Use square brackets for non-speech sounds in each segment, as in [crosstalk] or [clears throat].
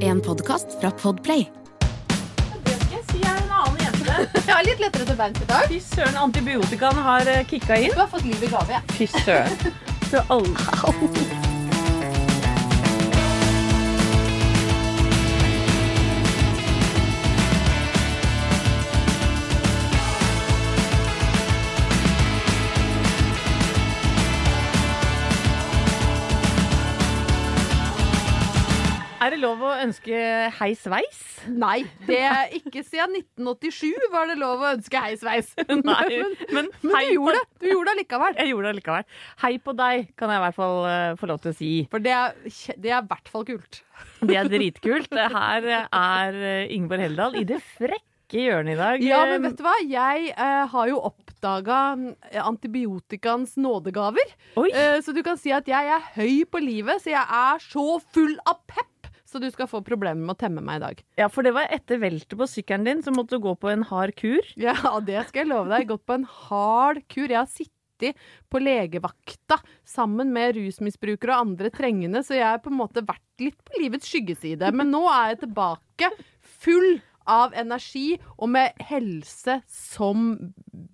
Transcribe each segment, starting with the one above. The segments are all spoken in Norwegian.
En podkast fra Podplay. Jeg er en annen jente. Jeg har litt lettere til beins i dag. Fy søren, antibiotikaen har eh, kicka inn. Du har fått liv i gave. jeg. Fy søren. [laughs] Du Så alle... Er det lov å ønske hei sveis? Nei, det er ikke siden 1987 var det lov å ønske hei sveis. [laughs] Nei, men Men men du gjorde det. Du gjorde det likevel. Jeg gjorde det likevel. Hei på deg, kan jeg i hvert fall eh, få lov til å si. For det er, det er i hvert fall kult. [laughs] Det er dritkult. Her er eh, Ingeborg Heldal i det frekke hjørnet i dag. Ja, men vet du hva? Jeg eh, har jo oppdaga antibiotikaens nådegaver. Eh, så du kan si at jeg er høy på livet, så jeg er så full av pepp. Så du skal få problemer med å temme meg i dag. Ja, for det var etter veltet på sykkelen din, så måtte du gå på en hard kur. Ja, [laughs] det skal jeg love deg. Gått på en hard kur. Jeg har sittet på legevakta sammen med rusmisbrukere og andre trengende, så jeg har på en måte vært litt på livets skyggeside. Men nå er jeg tilbake full av energi og med helse som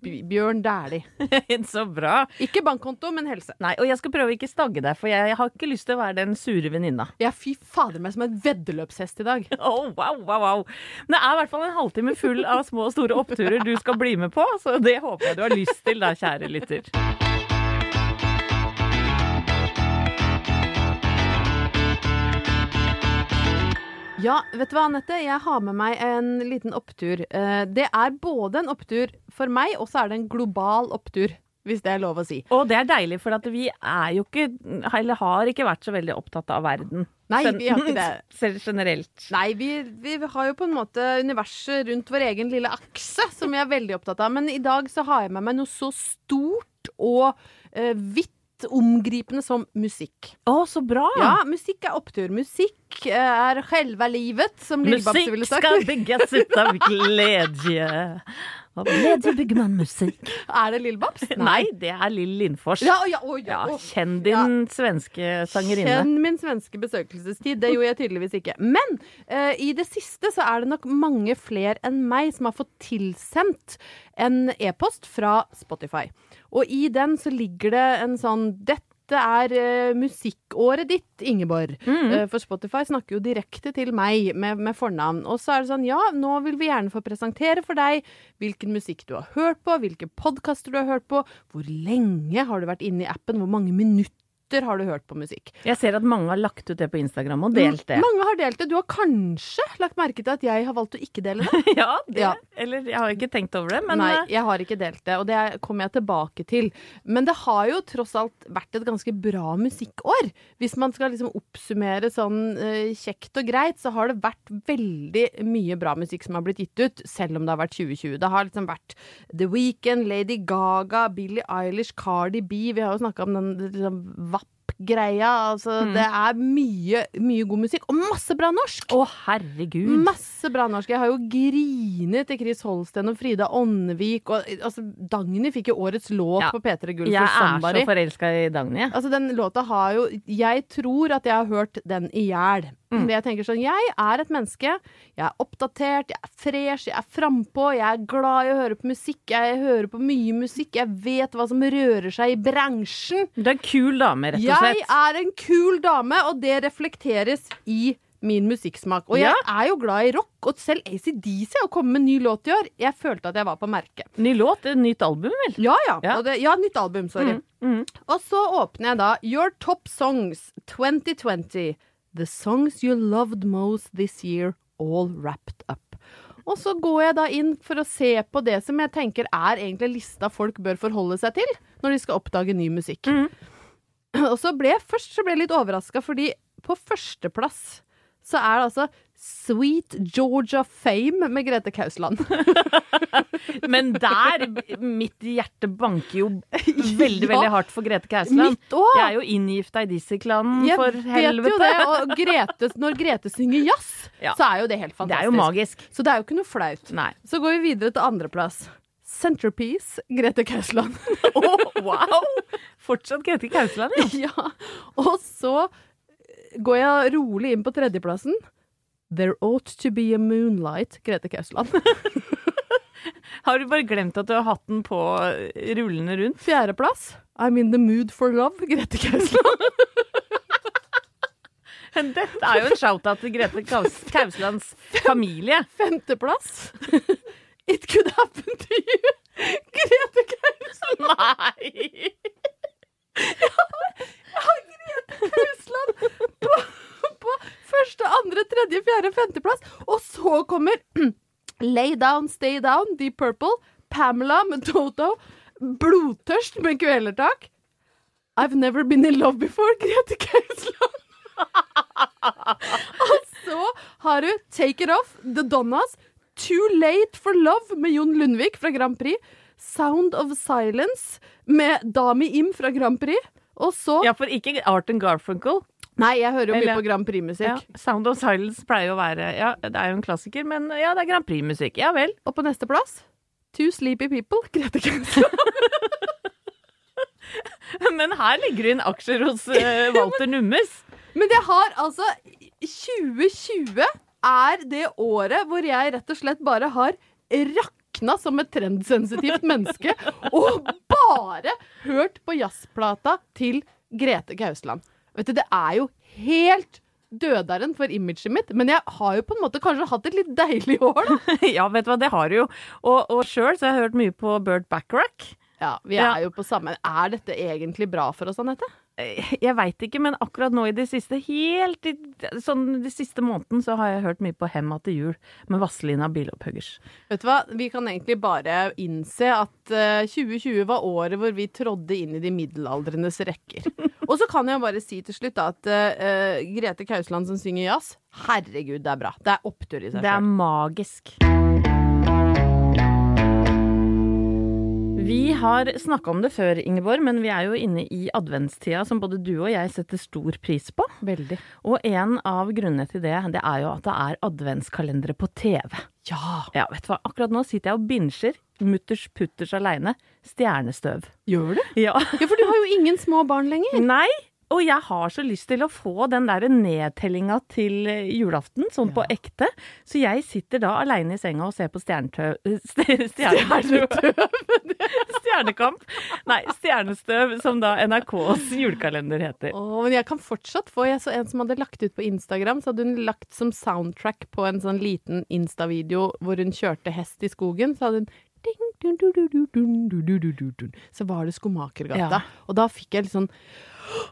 Bjørn Dæhlie. [laughs] så bra. Ikke bankkonto, men helse. Nei, og jeg skal prøve å ikke stagge deg, for jeg har ikke lyst til å være den sure venninna. Jeg er fy fader meg som en veddeløpshest i dag. [laughs] Oh, wow, wow, wow. Men det er i hvert fall en halvtime full av små og store oppturer du skal bli med på, så det håper jeg du har lyst til da, kjære lytter. Ja, vet du hva, Anette? Jeg har med meg en liten opptur. Eh, Det er både en opptur for meg, og så er det en global opptur, hvis det er lov å si. Og det er deilig, for at vi er jo ikke, eller har ikke vært så veldig opptatt av verden. Nei, vi har ikke det. [laughs] Selv generelt. Nei, vi, vi har jo på en måte universet rundt vår egen lille akse, som vi er veldig opptatt av. Men i dag så har jeg med meg noe så stort og eh, vidt omgripende som musikk. Å, så bra! Ja, musikk er opptur. Musikk eh, er selve livet, som Lillebabse ville Musikk skal bygges ut av glede. Av glede bygger man musikk. Er det Lillebabs? Nei, det er Lill Lindfors. Ja, ja, ja, Ja, å. kjenn din svenske sangerinne. Kjenn min svenske besøkelsestid. Det gjorde jeg tydeligvis ikke. Men uh, i det siste så er det nok mange flere enn meg som har fått tilsendt en e-post fra Spotify. Og i den så ligger det en sånn dette er uh, musikkåret ditt, Ingeborg. Eh, for Spotify snakker jo direkte til meg med, med fornavn. Og så er det sånn, ja, nå vil vi gjerne få presentere for deg hvilken musikk du har hørt på, hvilke podkaster du har hørt på, hvor lenge har du vært inne i appen, hvor mange minutter har du hørt på musikk. Jeg ser at mange har lagt ut det på Instagram og delt det. Mange har delt det. Du har kanskje lagt merke til at jeg har valgt å ikke dele det? [laughs] Ja, det. Ja. Eller jeg har ikke tenkt over det, men Nei, eh, jeg har ikke delt det, og det kommer jeg tilbake til. Men det har jo tross alt vært et ganske bra musikkår. Hvis man skal liksom oppsummere sånn eh, kjekt og greit, så har det vært veldig mye bra musikk som har blitt gitt ut, selv om det har vært 2020. Det har liksom vært The Weeknd, Lady Gaga, Billie Eilish, Cardi B. Vi har jo snakka om den liksom, rock-greia. Altså, Det er mye, mye god musikk, og masse bra norsk! Å, herregud. Masse bra norsk. Jeg har jo grinet til Chris Holsten og Frida Åndevik. Og, altså, Dagny fikk jo årets låt Ja. på P3 Gull Jeg er så forelska i Dagny. Altså, den låta har jo Jeg tror at jeg har hørt den i hjel. Mm. Jeg tenker sånn Jeg er et menneske. Jeg er oppdatert, jeg er fresh, jeg er frampå. Jeg er glad i å høre på musikk. Jeg hører på mye musikk. Jeg vet hva som rører seg i bransjen. Du er en kul dame, rett og slett. Jeg er en kul dame, og det reflekteres i min musikksmak. Og Ja. jeg er jo glad i rock, og selv ACDC har kommet med en ny låt i år. Jeg følte at jeg var på merket. Ny låt, et nytt album, vel? Ja, ja. Ja. Det, ja nytt album, sorry. Mm, Og så åpner jeg da Your Top Songs 2020. The songs you loved most this year, all wrapped up. Og så går jeg da inn for å se på det som jeg tenker er egentlig lista folk bør forholde seg til når de skal oppdage ny musikk. Og så ble jeg først så ble jeg litt overraska, fordi på førsteplass så er det altså Sweet Georgia Fame med Grete Kausland. [laughs] Men der, mitt hjerte banker jo veldig, [laughs] Ja. veldig hardt for Grete Kausland. Jeg er jo inngifta i Dizzie-klanen, Jeg for vet helvete. jo det. Og Grete, når Grete synger jazz, Ja. så er jo det helt Det fantastisk. er jo magisk. Så det er jo ikke noe flaut. Nei. Så går vi videre til andreplass. Centerpiece, Grete Kausland. Å, [laughs] wow! Fortsatt Grete Kausland, ja. ja. Og så går jeg rolig inn på tredjeplassen. There ought to be a moonlight, Grete Kausland. [laughs] Har du bare glemt at du har hatt den på rullende rundt? Fjerdeplass. I'm in the mood for love, Grete Kausland. [laughs] Dette er jo en shout-out til Grete Kaus [laughs] Kauslands familie. Femteplass. It could happen to you, Grete Kausland. Nei! Jeg har Grete Kausland på, på første, andre, tredje, fjerde, femteplass. Og så kommer [clears throat] Lay Down, Stay Down, Deep Purple, Pamela med Toto, Blodtørst med Kvelertak. I've never been in love before, Grete Kausland. [laughs] Og så har du Take It Off, The Donnas, Too Late for Love med Jon Lundvik fra Grand Prix, Sound of Silence med Dami Im fra Grand Prix, og så Ja, for ikke Art and Garfunkel. Nei, jeg hører jo Eller- mye på Grand Prix-musikk. Ja, Sound of Silence pleier jo å være Ja, det er jo en klassiker, men ja, det er Grand Prix-musikk. Ja vel. Og på neste plass Two Sleepy People, [laughs] Grete Kausland. [laughs] Men her ligger det inn aksjer hos [laughs] uh, Walter Nummes. Men det har altså 2020 er det året hvor jeg rett og slett bare har rakna som et trendsensitivt menneske og bare hørt på jazzplata til Grete Kausland. Vet du, det er jo helt dødaren for imaget mitt, men jeg har jo på en måte kanskje hatt et litt deilig [laughs] år, da. [laughs] Ja, vet du hva, det har du jo. Og, og sjøl så har jeg hørt mye på Bert Backrack. Ja, vi Ja. er jo på samme Er dette egentlig bra for oss, Anette? Eh, Jeg veit ikke, men akkurat nå i det siste, helt i sånn de siste måneden, så har jeg hørt mye på Hemma til jul med Vazelina Bilopphuggers. Vet du hva, vi kan egentlig bare innse at uh, 2020 var året hvor vi trådde inn i de middelaldrendes rekker. [laughs] Og så kan jeg bare si til slutt da, at uh, Grete Kausland som synger jazz, herregud, det er bra. Det er opptur i seg Det er selv. magisk. Vi har snakka om det før, Ingeborg, men vi er jo inne i adventstida som både du og jeg setter stor pris på. Veldig. Og en av grunnene til det, det er jo at det er adventskalendere på TV. Ja! Ja, vet du hva, akkurat nå sitter jeg og binsjer mutters putters aleine stjernestøv. Gjør du? Ja. Ja, for du har jo ingen små barn lenger. Nei, og jeg har så lyst til å få den der nedtellinga til eh, julaften, sånn ja. på ekte. Så jeg sitter da aleine i senga og ser på eh, [laughs] stjernetøv [laughs] Stjernekamp. Nei, Stjernestøv, som da NRKs julekalender heter. Oh, men jeg kan fortsatt få Jeg så en som hadde lagt ut på Instagram, så hadde hun lagt som soundtrack på en sånn liten Insta-video hvor hun kjørte hest i skogen. Så hadde hun Ding, dun, dun, dun, Så var det Skomakergata. Ja. Og da fikk jeg litt sånn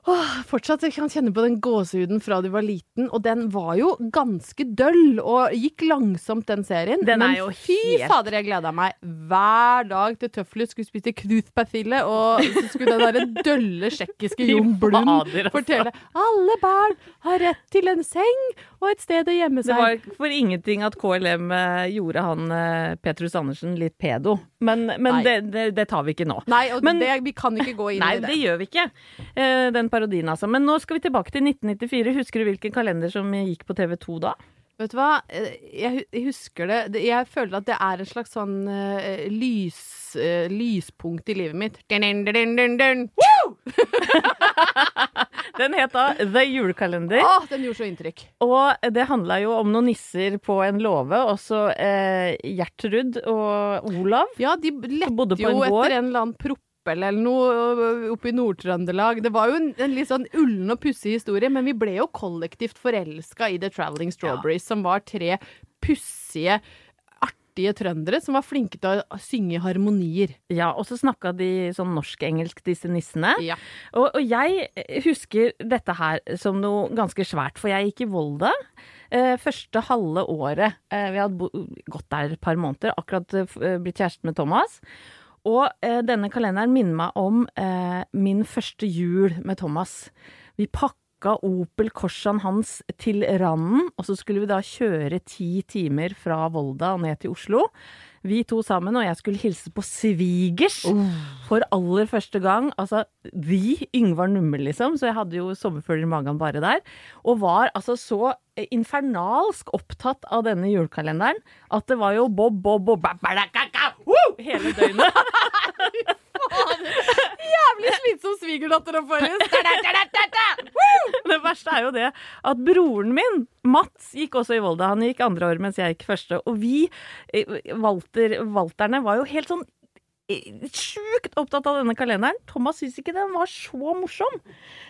Åh, fortsatt jeg kan kjenne på den gåsehuden fra du var liten, og den var jo ganske døll og gikk langsomt, den serien. Den Men fy helt- fader, jeg gleda meg hver dag til Tøfler skulle spise knutpersille, og så skulle den derre dølle tsjekkiske Jon Blund fader, altså. fortelle alle barn har rett til en seng og et sted å gjemme seg. Det var for ingenting at KLM eh, gjorde han eh, Petrus Andersen litt pedo. Men, men det, det, det tar vi ikke nå. Nei, og Men- det, vi kan ikke gå inn [laughs] Nei, i det. Nei, det gjør vi ikke. Eh, den parodien, altså. Men nå skal vi tilbake til 1994. Husker du hvilken kalender som gikk på TV2 da? Vet du hva, Eh, jeg, husker det. Jeg føler at det er en slags sånn uh, lys, uh, lyspunkt i livet mitt. Dun, dun, dun! Den het da The Julekalender. Åh, den gjorde så inntrykk. Og det handla jo om noen nisser på en låve. Også uh, Gjertrud og Olav. Ja, de lette jo gård. etter en eller annen proppel eller noe oppe i Nord-Trøndelag. Det var jo en, en litt sånn ullen og pussig historie, men vi ble jo kollektivt forelska i The Traveling Strawberries, som var tre pussige, artige trøndere som var flinke til å synge harmonier. Ja, og så snakka de sånn norsk-engelsk, disse nissene. Ja. Og, og jeg husker dette her som noe ganske svært, for jeg gikk i Volda. Eh, første halve året. Eh, vi hadde gått der et par måneder, akkurat eh, blitt kjæreste med Thomas. Og eh, denne kalenderen minner meg om eh, min første jul med Thomas. Vi pakka Opel Corsaen hans til randen, og så skulle vi da kjøre ti timer fra Volda og ned til Oslo. Vi to sammen, og jeg skulle hilse på svigers for aller første gang. Altså vi, Yngvar Nummel, liksom. Så jeg hadde jo sommerfugler i magen bare der. Og var altså så infernalsk opptatt av denne julekalenderen at det var jo bob, bob, bob, bab, bada, kaka, woo, hele døgnet. [laughs] [laughs] Jævlig slitsom svigerdatter å få [laughs] Det verste er jo det at broren min, Mats, gikk også i Volda. Han gikk andre år mens jeg gikk første. Og vi, eh, Walter, Walterne, var jo helt sånn eh, Sjukt opptatt av denne kalenderen. Thomas syntes ikke den var så morsom.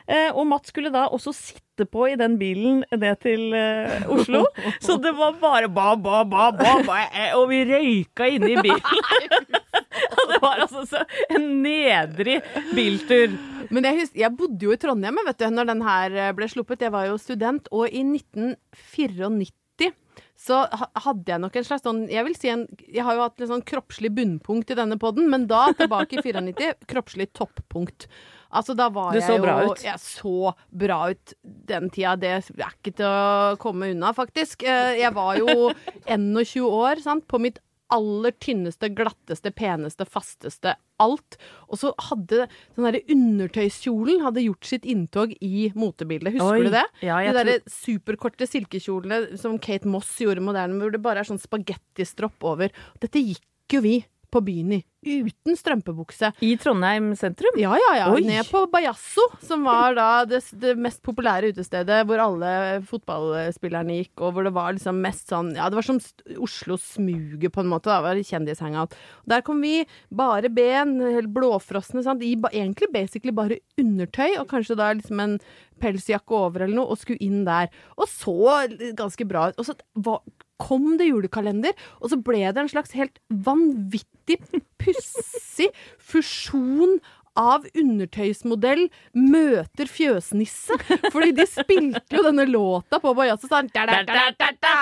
Eh, og Mats skulle da også sitte på i den bilen ned til eh, Oslo. [laughs] Så det var bare ba, ba, ba, ba, ba eh, Og vi røyka inne i bilen. [laughs] Det var altså så en nedrig biltur. Men jeg, husker, jeg bodde jo i Trondheim vet du, når den her eh, ble sluppet. Jeg var jo student, og i 1994 så hadde jeg nok en slags sånn Jeg vil si en Jeg har jo hatt en sånn kroppslig bunnpunkt i denne podden, men da, tilbake i 94, [laughs] kroppslig toppunkt. Altså, da var Du jeg jo bra ut. Jeg så bra ut den tida. Det er ikke til å komme unna, faktisk. Eh, Jeg var jo [laughs] 21 år, sant, på mitt aller tynneste, glatteste, peneste, fasteste alt. Og så hadde den derre undertøyskjolen hadde gjort sitt inntog i motebildet. Husker Oi, du det? ja, De derre superkorte silkekjolene som Kate Moss gjorde moderne, hvor det bare er sånn spagettistropp over. Dette gikk jo vi på byen i. Uten strømpebukse. I Trondheim sentrum? Ja, ja, ja. Oi. Ned på Bajasso, som var da det, det mest populære utestedet hvor alle fotballspillerne gikk, og hvor det var liksom mest sånn Ja, det var som Oslo Smuget, på en måte. da, det var kjendishangout. Der kom vi, bare ben, helt blåfrosne, sant, i egentlig basically bare undertøy, og kanskje da liksom en pelsjakke over eller noe, og skulle inn der. Og så ganske bra ut. Og så var, kom det julekalender, og så ble det en slags helt vanvittig pussig fusjon av undertøysmodell møter fjøsnisse. Fordi de spilte jo denne låta på Bajasso sånn da, da, da!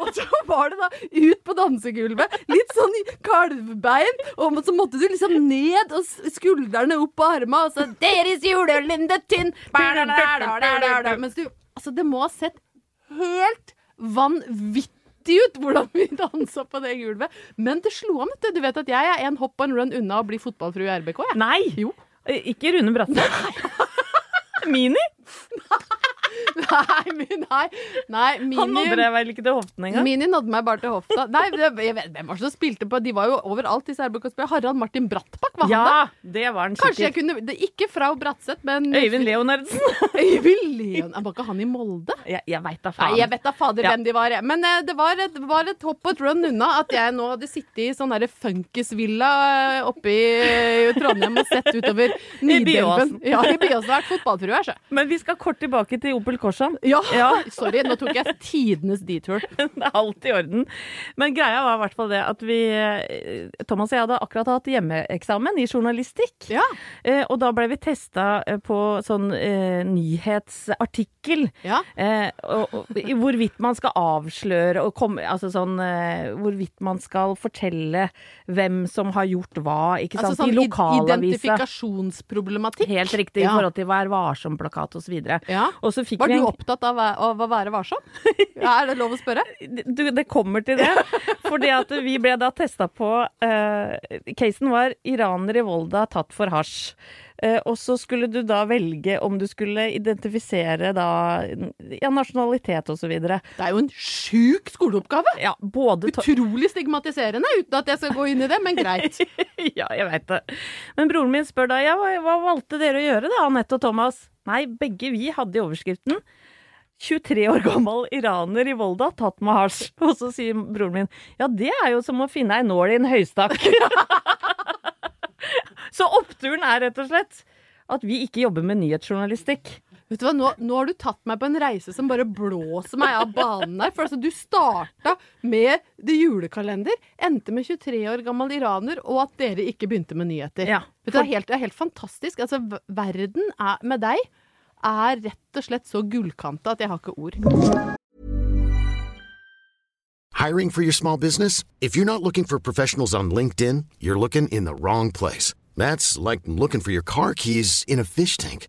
Og så var det da ut på dansegulvet. Litt sånn kalvbein. Og så måtte du liksom ned, og skuldrene opp på arma, og så Deres julelinde tynn. Mens du Altså, det må ha sett helt vanvittig ut hvordan vi dansa på det gulvet. Men det slo an, vet du. Du vet at jeg er en hopp and run unna å bli fotballfrue i RBK, jeg. Nei! Jo. Ikke Rune Bratseth. [laughs] Mini? Nei, [laughs] men nei. nei Mini, Han nådde deg vel ikke til hoften engang? Mini nådde meg bare til hofta. Nei, det, jeg vet, Hvem var det som spilte på? De var jo overalt, disse RBK-spillerne. Harald Martin Brattbakk var han da. Det var han Kanskje jeg kunne det, Ikke fra Bratseth, men Øyvind Leonardsen. [laughs] Øyvind Leon Var ikke han i Molde? Jeg, jeg veit da Nei, jeg vet da fader Ja. hvem de var. Men uh, det var et, var et hopp og et run unna at jeg nå hadde sittet i sånn derre funkisvilla eh, oppe i, i Trondheim og sett utover Nidelven. Byåsen. Ja, i Byåsen. Vært fotballfrue så. Men vi skal kort tilbake til Opel Korsan? Ja. Ja. [laughs] Sorry, nå tok jeg tidenes detour. [laughs] Det er alt i orden. Men greia var i hvert fall det at vi eh, Thomas og jeg hadde akkurat hatt hjemmeeksamen i journalistikk. Ja. Eh, og da ble vi testa eh, på sånn eh, nyhetsartikkel. Ja. Eh, og, og, hvorvidt man skal avsløre og komme Altså sånn eh, Hvorvidt man skal fortelle hvem som har gjort hva, ikke sant. Altså sånn I lokalavisa. identifikasjonsproblematikk. Helt riktig, i forhold til Vær varsom-plakat osv. Og så Var du opptatt av, av å være varsom? [laughs] Ja, er det lov å spørre? Du, det kommer til det. Fordi at vi ble da testa på uh, Casen var iraner i Volda tatt for hasj. Uh, og så skulle du da velge om du skulle identifisere da ja, nasjonalitet videre. Det er jo en sjuk skoleoppgave! Ja, både Utrolig stigmatiserende, uten at jeg skal gå inn i det, men greit. [laughs] ja, jeg veit det. Men broren min spør da ja, hva, hva valgte dere å gjøre da, Anette og Thomas? Nei, begge vi hadde i overskriften 23 år gammel iraner i Volda tatt med hasj. [laughs] Og så sier broren min ja, det er jo som å finne ei nål i en høystakk. [laughs] så oppturen er rett og slett at vi ikke jobber med nyhetsjournalistikk. Vet du hva, nå, nå har du tatt meg på en reise som bare blåser meg av banen her. For altså, du starta med det julekalender, endte med 23 år gammel iraner, og at dere ikke begynte med nyheter. Ja, Vet du, det, er helt, det er helt fantastisk. Altså, verden er, med deg er rett og slett så gullkanta at jeg har ikke ord. Hiring for your small business? If you're not looking for professionals on LinkedIn, you're looking in the wrong place. That's like looking for your car keys in a fish tank.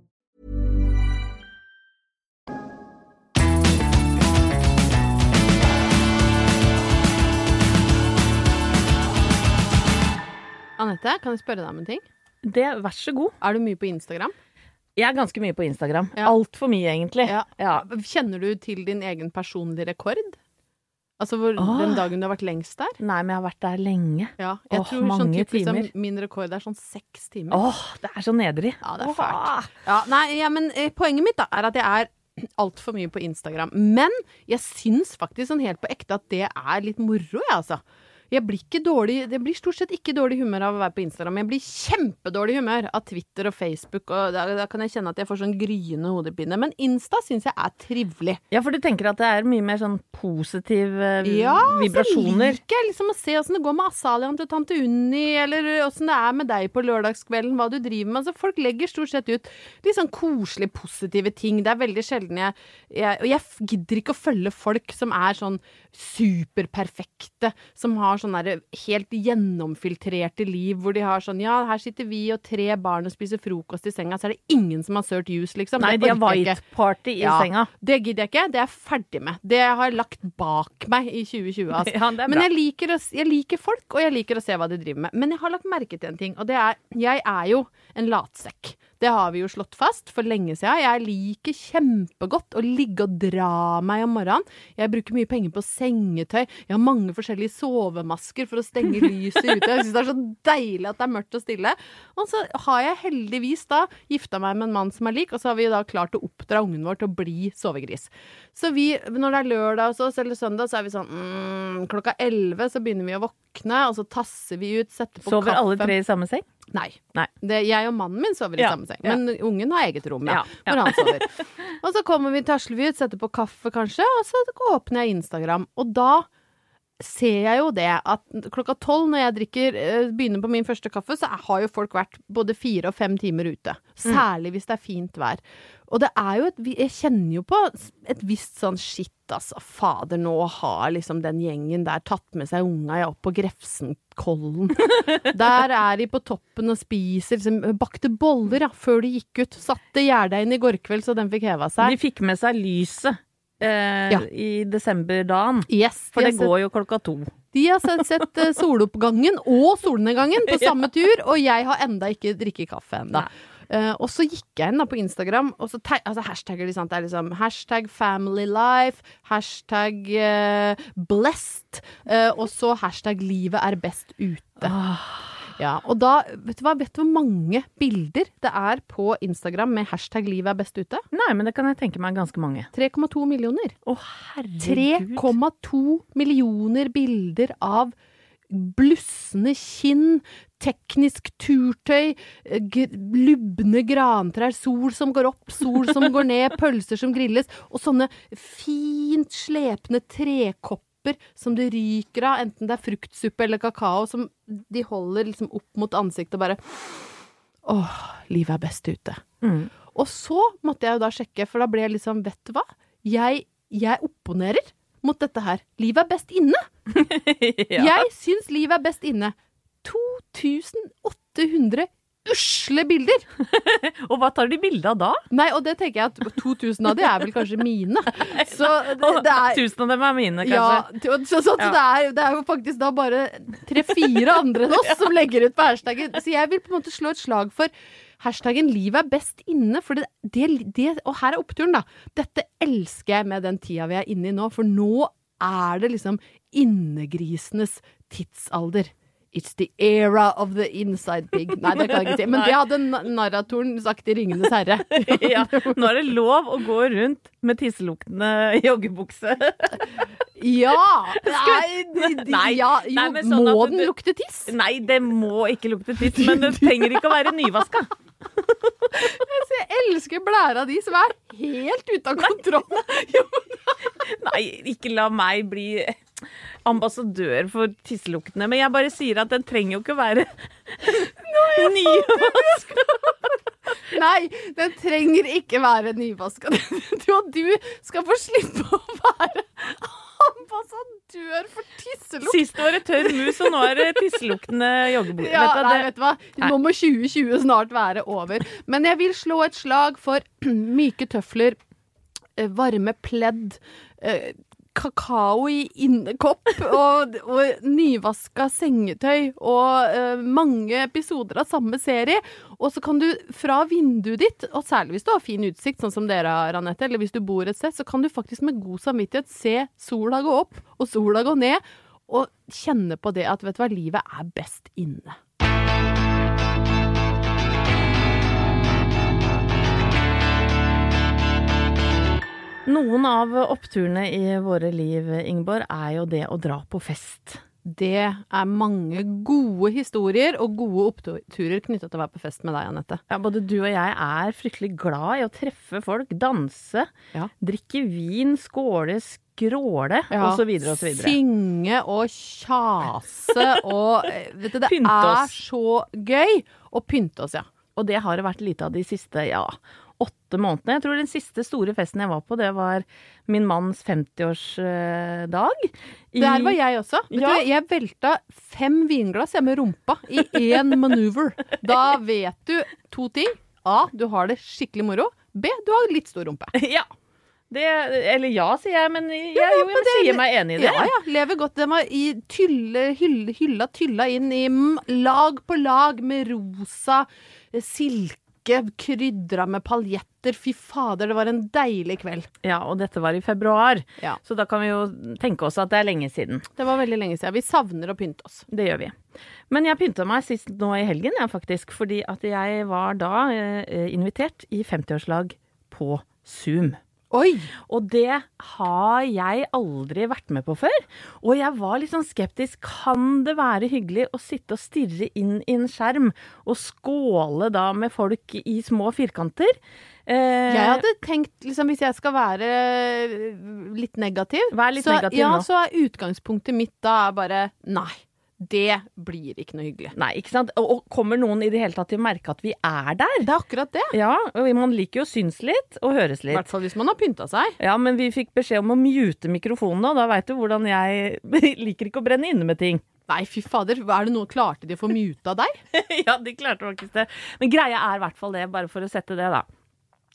Anette, kan jeg spørre deg om en ting? Det, vær så god. Er du mye på Instagram? Jeg er ganske mye på Instagram. Ja. Altfor mye, egentlig. Ja. Ja. Kjenner du til din egen personlige rekord? Altså hvor, Åh. den dagen du har vært lengst der? Nei, men jeg har vært der lenge. Ja, jeg Åh, tror sånn mange typ, liksom, timer. min rekord er sånn seks timer. Åh, det er så nedrig. Ja, det er fælt. Ja, nei, ja, men eh, poenget mitt da, er at jeg er altfor mye på Instagram. Men jeg syns faktisk sånn helt på ekte at det er litt moro, jeg, altså. Jeg blir, ikke dårlig, jeg blir stort sett ikke dårlig humør av å være på Instagram. Jeg blir kjempedårlig humør av Twitter og Facebook, og da, da kan jeg kjenne at jeg får sånn gryende hodepine. Men Insta syns jeg er trivelig. Ja, for du tenker at det er mye mer sånn positiv eh, Ja, vibrasjoner. så liker jeg liksom å se åssen det går med Asalian til tante Unni, eller åssen det er med deg på lørdagskvelden, hva du driver med. Altså, folk legger stort sett ut litt sånn koselige, positive ting. Det er veldig sjelden jeg, jeg Og jeg gidder ikke å følge folk som er sånn superperfekte, som har sånn derre helt gjennomfiltrerte liv, hvor de har sånn Ja, her sitter vi og tre barn og spiser frokost i senga, så er det ingen som har sølt juice, liksom. Nei, de har orker jeg ikke. white party i Ja. senga. Det gidder jeg ikke. Det er jeg ferdig med. Det har jeg lagt bak meg i 2020. [laughs] Altså. Ja, Men jeg liker, å, jeg liker folk, og jeg liker å se hva de driver med. Men jeg har lagt merke til en ting, og det er Jeg er jo en latsekk. Det har vi jo slått fast for lenge siden. Jeg liker kjempegodt å ligge og dra meg om morgenen. Jeg bruker mye penger på sengetøy. Jeg har mange forskjellige sovemasker for å stenge [laughs] lyset ute. Jeg syns det er så deilig at det er mørkt og stille. Og så har jeg heldigvis da gifta meg med en mann som er lik, og så har vi da klart å oppdra ungen vår til å bli sovegris. Så vi, når det er lørdag hos oss, eller søndag, så er vi sånn mm, Klokka elleve så begynner vi å våkne, og så tasser vi ut, setter på Sover kaffe. alle tre i samme seng? Nei. Nei. Det, jeg og mannen min sover i Ja, samme seng, ja. men ungen har eget rom, ja, Ja, ja. hvor han sover. [laughs] og så kommer vi, tasler vi ut, setter på kaffe kanskje, og så åpner jeg Instagram, og da ser jeg jo det at klokka tolv når jeg drikker, eh, begynner på min første kaffe, så har jo folk vært både fire og fem timer ute. Særlig hvis det er fint vær. Og det er jo et Jeg kjenner jo på et visst sånn shit, altså. Fader, nå har liksom den gjengen der tatt med seg unga opp på Grefsenkollen. [laughs] Der er de på toppen og spiser liksom, bakte boller ja, før de gikk ut. Satte inn i går kveld så den fikk heva seg. De fikk med seg lyset eh, Ja. i desemberdagen. Yes, For de det sett, går jo klokka to. De har sett, sett eh, soloppgangen og solnedgangen på [laughs] samme tur, og jeg har enda ikke drikket kaffe ennå. Uh, og så gikk jeg inn da på Instagram, og så altså hashtagger de, sant. Det er liksom hashtag family life, hashtag uh, blessed, uh, og så hashtag livet er best ute. Ja, og da, vet du hva, vet du hvor mange bilder det er på Instagram med hashtag livet er best ute? Nei, men det kan jeg tenke meg ganske mange. 3,2 millioner. Å, herregud. 3,2 millioner bilder av blussende kinn, teknisk turtøy, lubne grantrær, sol som går opp, sol som går ned, [laughs] pølser som grilles, og sånne fint slepne trekopper som det ryker av, enten det er fruktsuppe eller kakao, som de holder liksom opp mot ansiktet og bare Åh, livet er best ute. Mm. Og så måtte jeg jo da sjekke, for da ble jeg liksom, vet du hva? Jeg, jeg opponerer mot dette her. Livet er best inne. [laughs] ja. Jeg syns livet er best inne. 2800 usle bilder! [laughs] Og hva tar de bilde av da? Nei, og det tenker jeg at 2000 av de er vel kanskje mine. [laughs] Så det, det er Tusen av dem er mine, ja, kanskje. så, så, så Ja. det, er, det er jo faktisk da bare tre-fire andre enn oss [laughs] som legger ut på hashtaggen. Så jeg vil på en måte slå et slag for hashtaggen 'livet er best inne'. For det, det, det, og her er oppturen, da. Dette elsker jeg med den tida vi er inne i nå. For nå er det liksom innegrisenes tidsalder. It's the era of the inside pig. Nei, det kan jeg ikke si. Men det hadde narratoren sagt i 'Ringenes herre'. [laughs] ja. Nå er det lov å gå rundt med tisseluktende joggebukse. Ja! Nei, de, Nei, ja jo, nei, sånn må den du- lukte tiss? Nei, det må ikke lukte tiss, men det trenger ikke å være nyvaska. Jeg elsker blæra di, som er helt ute av kontroll. [laughs] Nei, ikke la meg bli ambassadør for tisseluktene. Men jeg bare sier at den trenger jo ikke å være nyvaska. [laughs] Nei, den trenger ikke være nyvaska. [laughs] Du og du skal få slippe å være ambassadør for tisselukt. Siste året tørr mus, og nå er det tisseluktende joggebord. Ja, Vet du, nei, vet du hva? Nå må 2020 snart være over. Men jeg vil slå et slag for [clears throat] myke tøfler, eh, varme pledd, eh, kakao i innekopp og, og nyvaska sengetøy og uh, mange episoder av samme serie. Og så kan du fra vinduet ditt, og særlig hvis du har fin utsikt, sånn som dere har, Anette, eller hvis du bor et sted, så kan du faktisk med god samvittighet se sola gå opp og sola gå ned, og kjenne på det at vet du hva, livet er best inne. Noen av oppturene i våre liv, Ingeborg, er jo det å dra på fest. Det er mange gode historier og gode oppturer knytta til å være på fest med deg, Anette. Ja, både du og jeg er fryktelig glad i å treffe folk, danse, Ja. drikke vin, skåle, skråle, og så videre. Synge og kjase og eh, Vet du, det er så gøy å pynte oss, ja. Og det har det vært lite av de siste, ja, åtte månedene. Jeg tror den siste store festen jeg var på, det var min manns 50-årsdag. Der var jeg også. Vet Ja. du, jeg velta fem vinglass jeg med rumpa i én maneuver. Da vet du to ting. A. Du har det skikkelig moro. B. Du har litt stor rumpe. [laughs] Ja. Det, eller ja, sier jeg, men jeg, Ja, jo, jeg det- sier meg enig i det. Ja, ja. Lever godt. Den var i tylle, hylle, hylla tylla inn i lag på lag med rosa eh, silke, krydra med paljetter. Fy fader, det var en deilig kveld. Ja, og dette var i februar, Ja. så da kan vi jo tenke oss at det er lenge siden. Det var veldig lenge siden. Vi savner å pynte oss. Det gjør vi. Men jeg pynta meg sist nå i helgen, ja, faktisk, fordi at jeg var da eh, invitert i 50-årslag på Zoom. Oi! Og det har jeg aldri vært med på før. Og jeg var litt sånn skeptisk. Kan det være hyggelig å sitte og stirre inn i en skjerm og skåle da med folk i små firkanter? Eh, Jeg hadde tenkt, liksom, hvis jeg skal være eh, litt negativ, Vær litt så, negativ ja, nå. så er utgangspunktet mitt da bare nei. Det blir ikke noe hyggelig. Nei, ikke sant? Og, og kommer noen i det hele tatt til å merke at vi er der? Det er akkurat det. Ja, og man liker jo å synes litt og høres I litt. hvert fall hvis man har pynta seg. Ja, men vi fikk beskjed om å mute mikrofonene, og da veit du hvordan jeg [laughs] liker ikke å brenne inne med ting. Nei, fy fader. Er det noe klarte de å få muta deg? [laughs] ja, de klarte faktisk det. Men greia er i hvert fall det, bare for å sette det, da.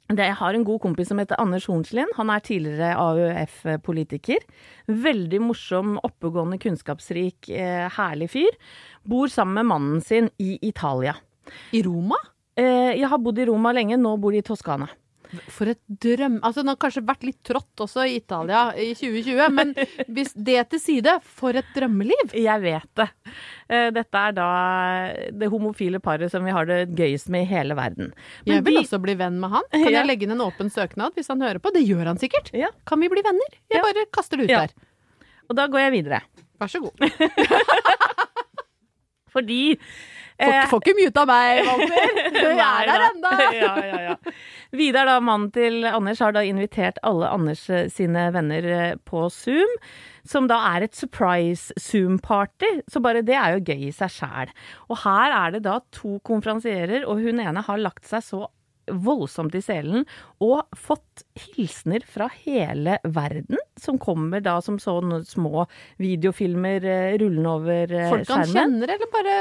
Det, jeg har en god kompis som heter Anders Hornslien. Han er tidligere AUF-politiker. Veldig morsom, oppegående, kunnskapsrik, eh, herlig fyr. Bor sammen med mannen sin i Italia. I Roma? Eh, jeg har bodd i Roma lenge, nå bor de i Toskana. For et drøm... Altså, den har kanskje vært litt trått også i Italia i 2020, men hvis det til side, for et drømmeliv! Jeg vet det. Eh, Dette er da det homofile paret som vi har det gøyest med i hele verden. Men Jeg vil de- også bli venn med han. Kan Ja. jeg legge inn en åpen søknad hvis han hører på? Det gjør han sikkert. Ja. Kan vi bli venner? Jeg Ja. bare kaster det ut Ja. der. Og da går jeg videre. Vær så god. [laughs] Fordi Får, eh, får ikke muta meg, [laughs] Walter. Du er der ennå. [laughs] ja, ja, ja. Vidar, da, mannen til Anders, har da invitert alle Anders eh, sine venner eh, på Zoom. Som da er et surprise Zoom-party. Så bare det er jo gøy i seg sjæl. Og her er det da to konferansierer, og hun ene har lagt seg så voldsomt i selen og fått hilsener fra hele verden, som kommer da som sånne små videofilmer eh, rullende over skjermen. Folk han kjenner, eller bare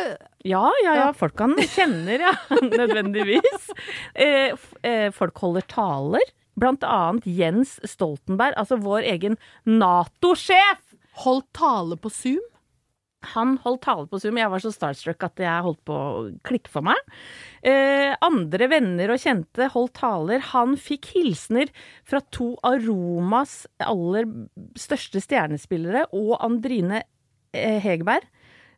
Ja, ja, ja. Folk han kjenner, ja. [laughs] Nødvendigvis. Eh, eh, folk holder taler. Blant annet Jens Stoltenberg, altså vår egen Nato-sjef. holdt tale på Zoom? Han holdt tale på Zoom. Jeg var så starstruck at jeg holdt på å klikke for meg. Eh, andre venner og kjente holdt taler. Han fikk hilsener fra to av Romas aller største stjernespillere og Andrine eh, Hegerberg,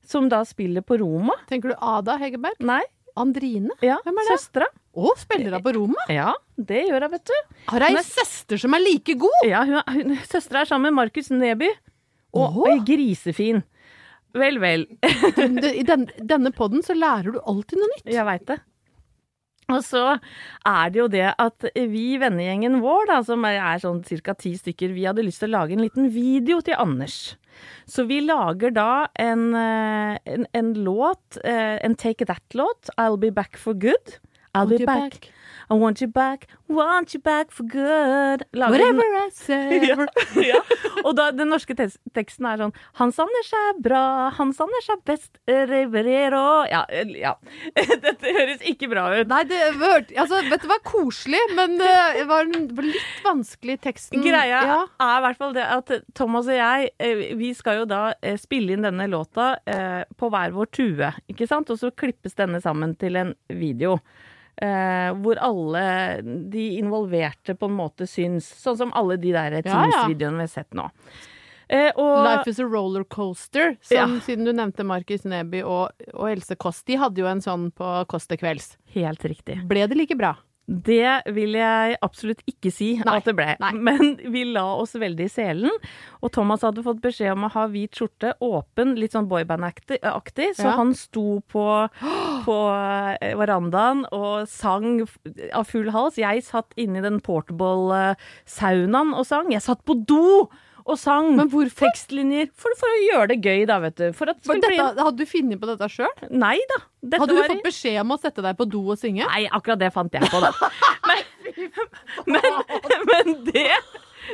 som da spiller på Roma. Tenker du Ada Hegerberg? Nei, Andrine? ja, Hvem er det? søstera. Å, spiller hun på Roma? Ja, det gjør hun, vet du. Har ei søster som er like god? Ja, hun, hun, Søstera er sammen med Markus Neby. Og er grisefin. Vel, vel. [laughs] I den, denne podden så lærer du alltid noe nytt. Jeg veit det. Og så er det jo det at vi i vennegjengen vår, da, som er sånn ca. ti stykker, vi hadde lyst til å lage en liten video til Anders. Så vi lager da en, eh, en, en låt, eh, en Take That-låt. I'll be back for good. I'll be you back. back. I want you back, want you back for good. Lager Whatever Whatever I say. [laughs] ja. Og da, den norske te teksten er sånn Han savner seg bra, han savner seg best, reverero Ja, ja. [laughs] Dette høres ikke bra ut. Nei, det var, altså, vet du hva, koselig, men eh, det var, litt vanskelig teksten. Greia Ja. er i hvert fall det at Thomas og jeg, eh, vi skal jo da eh, spille inn denne låta på hver vår tue, ikke sant? Og så klippes denne sammen til en video. Eh, hvor alle de involverte på en måte syns. Sånn som alle de der. Teams-videoene vi har sett nå. Eh, og Life is a roller coaster, som Ja. siden du nevnte Markus Neby og, og Else Kåss, de hadde jo en sånn på Kåss til kvelds. Helt riktig. Ble det like bra? Det vil jeg absolutt ikke si Nei, at det ble. nei. Men vi la oss veldig i selen. Og Thomas hadde fått beskjed om å ha hvit skjorte, åpen, litt sånn boyband-aktig. Så Ja. han sto på, på eh, verandaen og sang av full hals. Jeg satt inni den portable eh, saunaen og sang. Jeg satt på do! Og sang Men hvorfor? tekstlinjer. For, for å gjøre det gøy, da, vet du. Skulle bli- hadde du funnet på dette sjøl? Nei da. Dette Hadde du var fått beskjed om å sette deg på do og synge? Nei, akkurat det fant jeg på, da. Men, [laughs] men, men det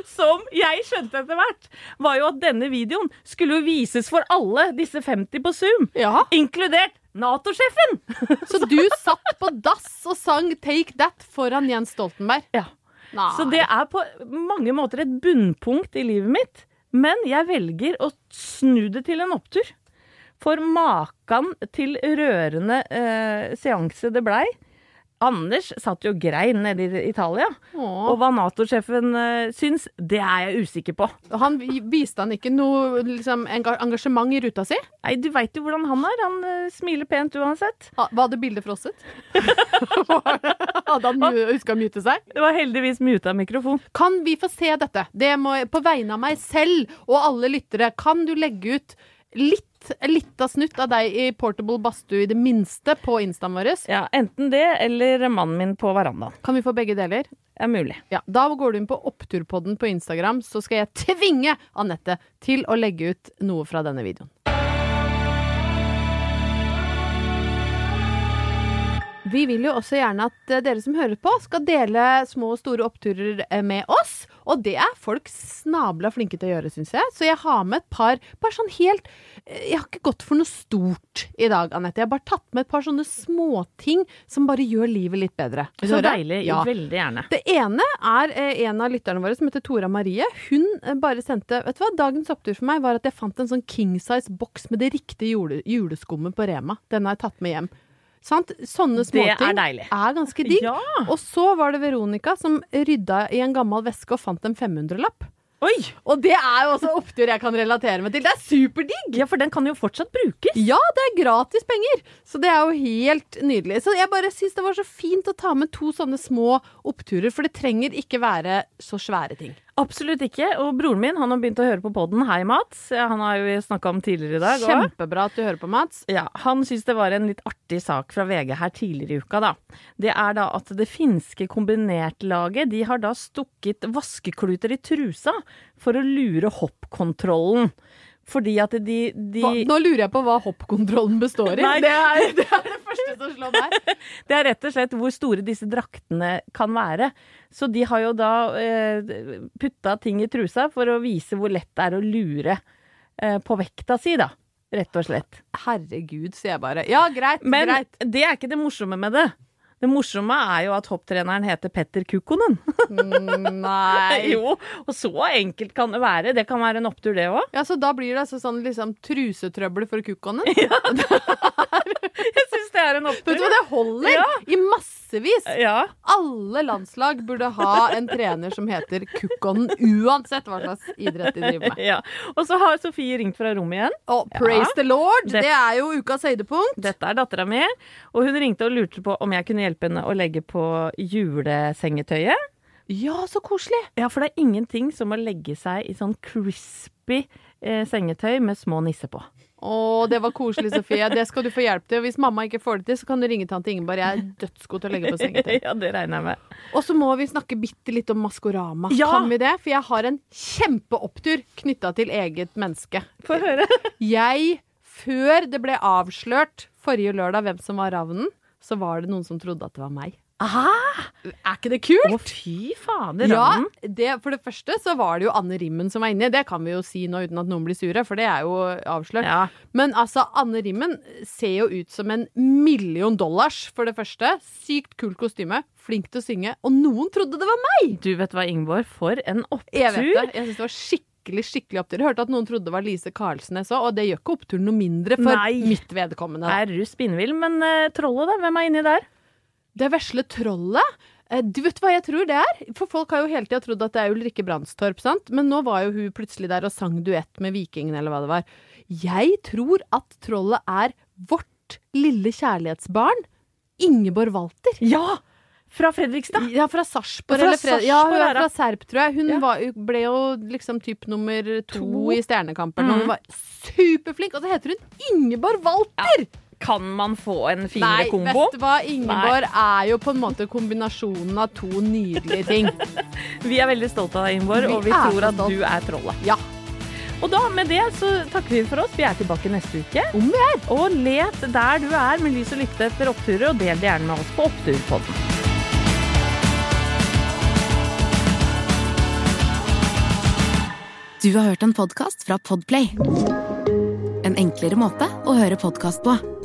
som jeg skjønte etter hvert, var jo at denne videoen skulle jo vises for alle disse 50 på Zoom. Ja. Inkludert Nato-sjefen! Så du satt på dass og sang 'Take That' foran Jens Stoltenberg? Ja. Nei. Så det er på mange måter et bunnpunkt i livet mitt. Men jeg velger å snu det til en opptur. For makan til rørende eh, seanse det blei. Anders satt jo og grein nede i Italia. Åh. Og hva Nato-sjefen uh, syns, det er jeg usikker på. Han Viste han ikke noe liksom, engasjement i ruta si? Nei, du veit jo hvordan han er. Han uh, smiler pent uansett. Ha- Var det bildet frosset? [laughs] Hadde han huska å mute seg? Det var heldigvis muta mikrofon. Kan vi få se dette? Det må, på vegne av meg selv og alle lyttere, kan du legge ut litt, lita snutt av deg i portable badstue i det minste på instaen vår? Ja, Enten det eller mannen min på verandaen. Kan vi få begge deler? Er mulig. Ja, Da går du inn på Oppturpodden på Instagram, så skal jeg tvinge Anette til å legge ut noe fra denne videoen. Vi vil jo også gjerne at eh, dere som hører på, skal dele små og store oppturer eh, med oss. Og det er folk snabla flinke til å gjøre, syns jeg. Så jeg har med et par bare sånn helt eh, Jeg har ikke gått for noe stort i dag, Anette. Jeg har bare tatt med et par sånne småting som bare gjør livet litt bedre. Så deilig. Ja. Veldig gjerne. Det ene er en av lytterne våre som heter Tora Marie. Hun bare sendte Vet du hva, dagens opptur for meg var at jeg fant en sånn king size boks med det riktige jule, juleskummet på Rema. Den har jeg tatt med hjem. Sant? Sånne småting er deilig. er ganske digg. Ja. Og så var det Veronica som rydda i en gammel veske og fant en 500-lapp. Oi! Og det er jo også opptur jeg kan relatere meg til. Det er superdigg! Ja, for den kan jo fortsatt brukes. Ja, det er gratis penger! Så det er jo helt nydelig. Så jeg bare syns det var så fint å ta med to sånne små oppturer, for det trenger ikke være så svære ting. Absolutt ikke. Og broren min han har begynt å høre på podden. Hei, Mats. Han har jo snakka om tidligere i dag. Kjempebra at du hører på, Mats. Ja, Han syns det var en litt artig sak fra VG her tidligere i uka. da. Det er da at det finske kombinertlaget de har da stukket vaskekluter i trusa for å lure hoppkontrollen. Fordi at de, de Hva, nå lurer jeg på hva hoppkontrollen består i. Det, er, [laughs] det er det første som slår meg. [laughs] Det er rett og slett hvor store disse draktene kan være. Så de har jo da eh, putta ting i trusa for å vise hvor lett det er å lure eh, på vekta si, da. Rett og slett. Herregud, sier jeg bare. Ja, greit. Men greit. det er ikke det morsomme med det. Det morsomme er jo at hopptreneren heter Petter Kukkonen. Nei. [laughs] jo, og så enkelt kan det være. Det kan være en opptur, det òg. Ja, Så da blir det altså sånn liksom trusetrøbbel for kukkonen? [laughs] Jeg syns det er en Vet du opptur. hva, det holder! Ja. I massevis. Ja. Alle landslag burde ha en trener som heter Kukkonen, uansett hva slags idrett de driver med. ja. Og så har Sofie ringt fra rommet igjen. Og praise the lord! Det- Det er jo ukas høydepunkt. Dette er dattera mi, og hun ringte og lurte på om jeg kunne hjelpe henne å legge på julesengetøyet. Ja, så koselig. Ja, for det er ingenting som å legge seg i sånn crispy eh, sengetøy med små nisser på. Å, det var koselig, Sofie. Det skal du få hjelp til. Og hvis mamma ikke får det til, så kan du ringe tante Ingeborg. Jeg er dødsgod til å legge på sengetøy. [laughs] ja, det regner jeg med. Og så må vi snakke bitte litt om Maskorama. Ja! Kan vi det? For jeg har en kjempeopptur knytta til eget menneske. Få høre. [laughs] Jeg, før det ble avslørt forrige lørdag hvem som var ravnen, så var det noen som trodde at det var meg. Aha! Er ikke det kult? Å, fy fader, Ja, det, for det første så var det jo Anne Rimmen som var inni. Det kan vi jo si nå uten at noen blir sure, for det er jo avslørt. Ja. Men altså, Anne Rimmen ser jo ut som en million dollars, for det første. Sykt kult kostyme, flink til å synge, og noen trodde det var meg! Du vet hva, Ingeborg, for en opptur. Jeg vet det. Jeg synes det var skikkelig skikkelig opptur. Jeg hørte at noen trodde det var Lise Karlsnes òg, og det gjør ikke oppturen noe mindre for Nei. mitt vedkommende. Er du spinnvill? Men uh, trollet, da? Hvem er inni der? Det vesle trollet eh, Du vet hva jeg tror det er? For folk har jo hele tida trodd at det er Ulrikke Brandstorp, sant? Men nå var jo hun plutselig der og sang duett med Vikingen, eller hva det var. Jeg tror at trollet er vårt lille kjærlighetsbarn. Ingeborg Walter. Ja! Fra Fredrikstad. Ja, fra Sarpsborg. Fra eller Fred- Ja, hun er fra Serp, tror jeg. Hun Ja. var, ble jo liksom typ nummer to, To. i Stjernekampen. Mhm. hun var superflink. Og så heter hun Ingeborg Walter! Kan man få en Nei, finere kombo? vet du hva? Ingeborg er jo på en måte kombinasjonen av to nydelige ting. [laughs] Vi er veldig stolte av deg, Ingeborg, Vi og vi er tror at stolt. du er trollet. Ja. Og da, med det, så takker vi for oss. Vi er tilbake neste uke. Om vi er. Og let der du er med lys og lykte etter oppturer, og del det gjerne med oss på Oppturpodden. Du har hørt en podkast fra Podplay. En enklere måte å høre podkast på.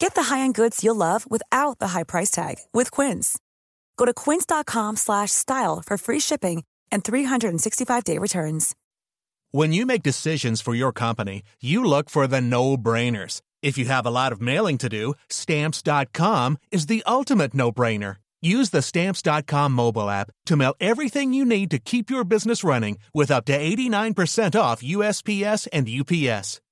Get the high-end goods you'll love without the high price tag with Quince. Go to quince.com slash style for free shipping and 365-day returns. When you make decisions for your company, you look for the no-brainers. If you have a lot of mailing to do, stamps.com is the ultimate no-brainer. Use the stamps.com mobile app to mail everything you need to keep your business running with up to 89% off USPS and UPS.